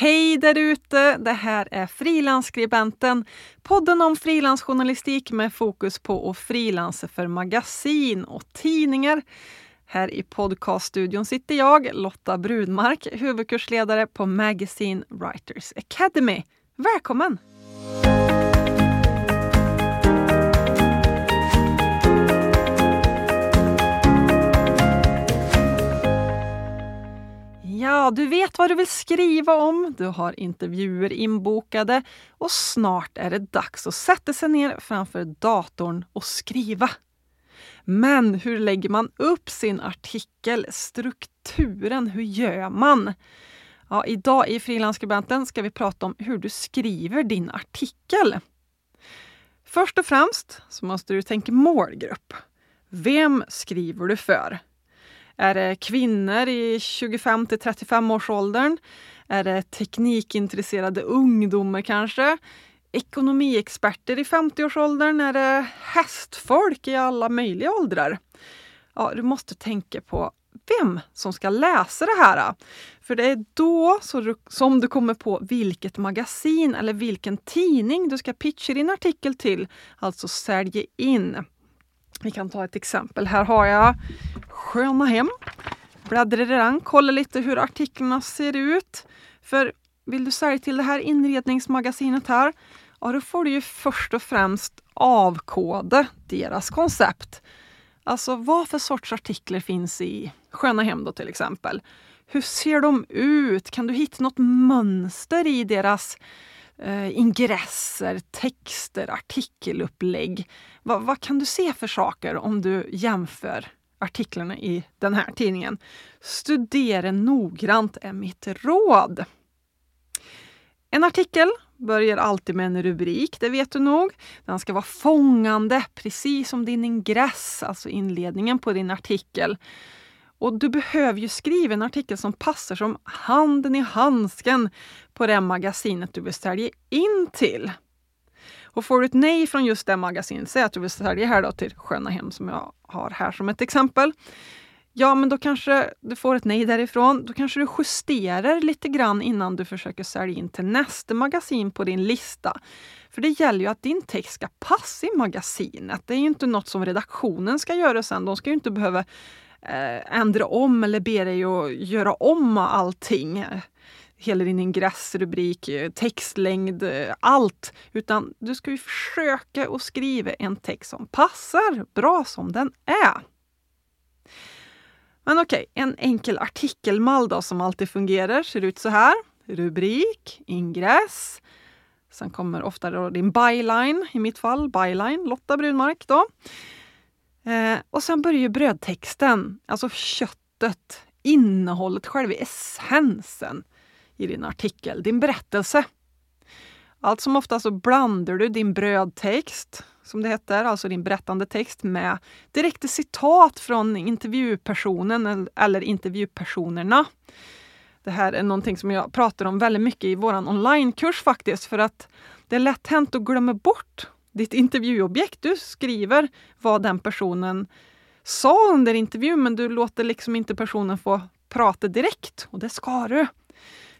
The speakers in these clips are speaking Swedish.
Hej där ute! Det här är Frilansskribenten, podden om frilansjournalistik med fokus på att frilansa för magasin och tidningar. Här i podcaststudion sitter jag, Lotta Brudmark, huvudkursledare på Magazine Writers Academy. Välkommen! Ja, du vet vad du vill skriva om, du har intervjuer inbokade och snart är det dags att sätta sig ner framför datorn och skriva. Men hur lägger man upp sin artikel? Strukturen, hur gör man? Ja, idag i Frilansskribenten ska vi prata om hur du skriver din artikel. Först och främst så måste du tänka målgrupp. Vem skriver du för? Är det kvinnor i 25 till 35 årsåldern? Är det teknikintresserade ungdomar kanske? Ekonomiexperter i 50-årsåldern? Är det hästfolk i alla möjliga åldrar? Ja, du måste tänka på vem som ska läsa det här. För det är då som du kommer på vilket magasin eller vilken tidning du ska pitcha din artikel till, alltså sälja in. Vi kan ta ett exempel. Här har jag Sköna Hem. Bläddrar i den, kollar lite hur artiklarna ser ut. För vill du sälja till det här inredningsmagasinet här, ja då får du ju först och främst avkoda deras koncept. Alltså vad för sorts artiklar finns i Sköna Hem då till exempel. Hur ser de ut? Kan du hitta något mönster i deras eh, ingresser, texter, artikelupplägg? Va, vad kan du se för saker om du jämför artiklarna i den här tidningen? Studera noggrant är mitt råd. En artikel börjar alltid med en rubrik, det vet du nog. Den ska vara fångande, precis som din ingress, alltså inledningen på din artikel. Och du behöver ju skriva en artikel som passar som handen i handsken på det magasinet du vill sälja in till. Och får du ett nej från just det magasinet, säg att du vill sälja här då till Sköna Hem som jag har här som ett exempel. Ja, men då kanske du får ett nej därifrån. Då kanske du justerar lite grann innan du försöker sälja in till nästa magasin på din lista. För det gäller ju att din text ska passa i magasinet. Det är ju inte något som redaktionen ska göra sen. De ska ju inte behöva eh, ändra om eller be dig att göra om allting. Hela din ingress, rubrik, textlängd, allt. Utan du ska ju försöka att skriva en text som passar bra som den är. Men okej, okay, en enkel artikelmall då som alltid fungerar ser ut så här. Rubrik, ingress. Sen kommer ofta då din byline, i mitt fall byline, Lotta Brunmark då. Eh, och sen börjar brödtexten, alltså köttet, innehållet, själva essensen i din artikel, din berättelse. Allt som ofta så blandar du din brödtext, som det heter, alltså din berättande text med direkta citat från intervjupersonen eller intervjupersonerna. Det här är någonting som jag pratar om väldigt mycket i vår onlinekurs faktiskt, för att det är lätt hänt att glömma bort ditt intervjuobjekt. Du skriver vad den personen sa under intervjun, men du låter liksom inte personen få prata direkt. Och det ska du.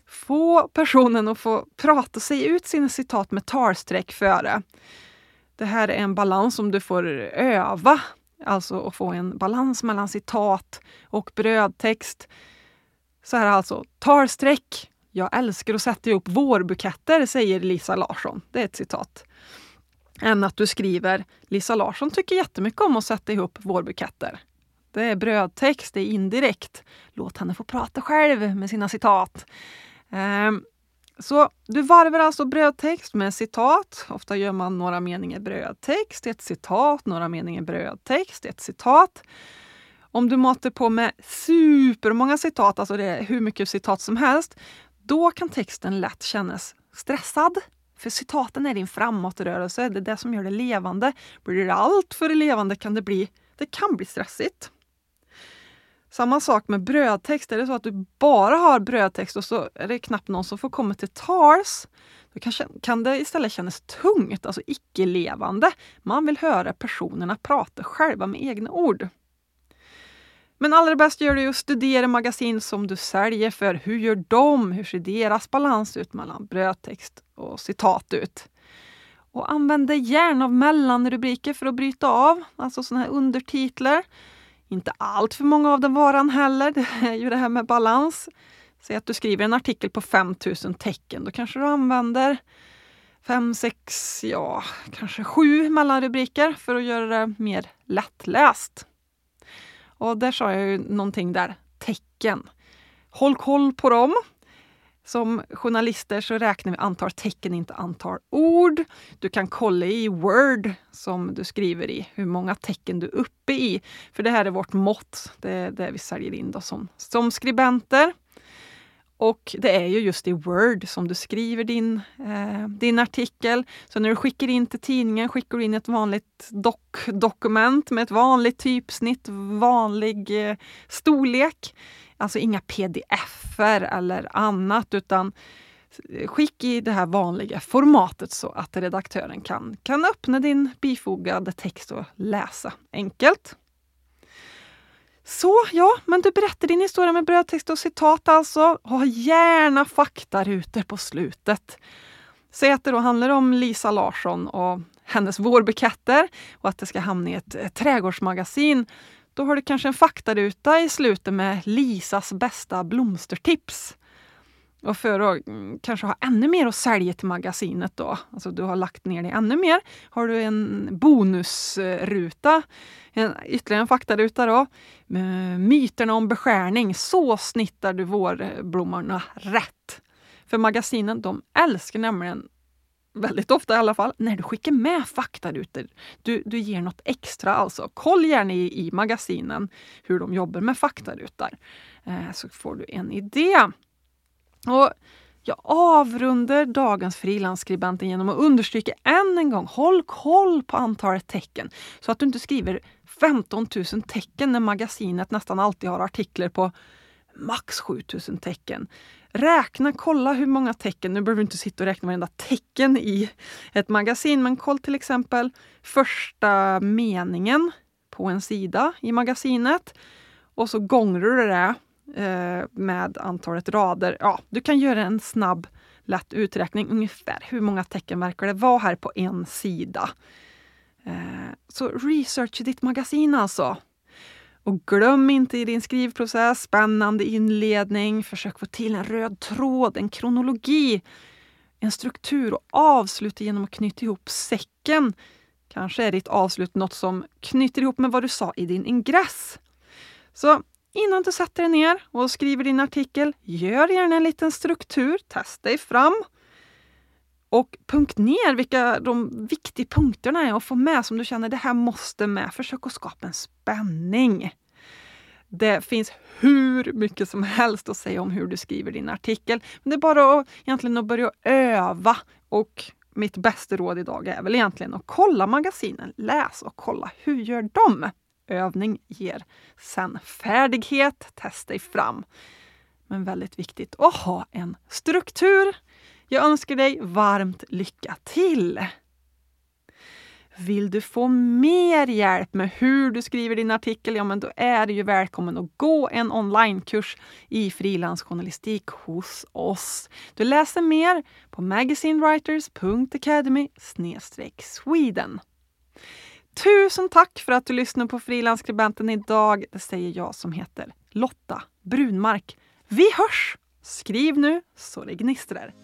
Få personen att få prata sig ut sina citat med talsträck före. Det här är en balans som du får öva, alltså att få en balans mellan citat och brödtext. Så här alltså, talsträck. Jag älskar att sätta ihop vårbuketter, säger Lisa Larsson. Det är ett citat än att du skriver Lisa Larsson tycker jättemycket om att sätta ihop vårbuketter. Det är brödtext, det är indirekt. Låt henne få prata själv med sina citat. Ehm, så du varvar alltså brödtext med citat. Ofta gör man några meningar brödtext, ett citat, några meningar brödtext, ett citat. Om du matar på med supermånga citat, alltså det är hur mycket citat som helst, då kan texten lätt kännas stressad för citaten är din framåtrörelse, det är det som gör det levande. Blir det allt för levande kan det bli, det kan bli stressigt. Samma sak med brödtext. Är det så att du bara har brödtext och så är det knappt någon som får komma till tals, då kan, kan det istället kännas tungt, alltså icke-levande. Man vill höra personerna prata själva med egna ord. Men allra bäst gör du att studera magasin som du säljer för hur gör de? Hur ser deras balans ut mellan brödtext och citat ut? Och använd dig gärna av mellanrubriker för att bryta av, alltså sådana här undertitlar. Inte allt för många av den varan heller, det är ju det här med balans. Säg att du skriver en artikel på 5000 tecken, då kanske du använder fem, sex, ja kanske sju mellanrubriker för att göra det mer lättläst. Och där sa jag ju någonting där, tecken. Håll koll på dem. Som journalister så räknar vi antal tecken, inte antal ord. Du kan kolla i Word som du skriver i, hur många tecken du är uppe i. För det här är vårt mått, det är det vi säljer in då som, som skribenter. Och det är ju just i Word som du skriver din, eh, din artikel. Så när du skickar in till tidningen skickar du in ett vanligt doc dokument med ett vanligt typsnitt, vanlig eh, storlek. Alltså inga pdf-er eller annat utan skick i det här vanliga formatet så att redaktören kan, kan öppna din bifogade text och läsa enkelt. Så ja, men du berättar din historia med brödtext och citat alltså. Ha gärna faktarutor på slutet. Säg att det då handlar om Lisa Larsson och hennes vårbuketter och att det ska hamna i ett, ett trädgårdsmagasin. Då har du kanske en faktaruta i slutet med Lisas bästa blomstertips. Och för att mm, kanske ha ännu mer att sälja till magasinet då, alltså du har lagt ner det ännu mer, har du en bonusruta, en, ytterligare en faktaruta då. Myterna om beskärning, så snittar du vårblommorna rätt. För magasinen, de älskar nämligen väldigt ofta i alla fall, när du skickar med faktarutor. Du, du ger något extra alltså. Koll gärna i, i magasinen hur de jobbar med faktarutor. Eh, så får du en idé. Och jag avrundar dagens Frilansskribenten genom att understryka än en gång, håll koll på antalet tecken så att du inte skriver 15 000 tecken när magasinet nästan alltid har artiklar på max 7 000 tecken. Räkna, kolla hur många tecken, nu behöver du inte sitta och räkna varenda tecken i ett magasin, men koll till exempel första meningen på en sida i magasinet och så gångrar du det eh, med antalet rader. Ja, du kan göra en snabb lätt uträkning ungefär hur många tecken verkar det vara här på en sida. Eh, så research ditt magasin alltså. Och glöm inte i din skrivprocess spännande inledning, försök få till en röd tråd, en kronologi, en struktur och avsluta genom att knyta ihop säcken. Kanske är ditt avslut något som knyter ihop med vad du sa i din ingress. Så innan du sätter dig ner och skriver din artikel, gör gärna en liten struktur, testa dig fram och punkt ner vilka de viktiga punkterna är att få med som du känner det här måste med. Försök att skapa en spänning. Det finns hur mycket som helst att säga om hur du skriver din artikel. Men det är bara att, egentligen att börja öva. Och mitt bästa råd idag är väl egentligen att kolla magasinen, läs och kolla hur gör de? Övning ger sen färdighet, testa dig fram. Men väldigt viktigt att ha en struktur jag önskar dig varmt lycka till! Vill du få mer hjälp med hur du skriver din artikel, ja men då är du ju välkommen att gå en onlinekurs i frilansjournalistik hos oss. Du läser mer på magazinewriters.academy Sweden. Tusen tack för att du lyssnade på Frilansskribenten idag. Det säger jag som heter Lotta Brunmark. Vi hörs! Skriv nu så det gnistrar.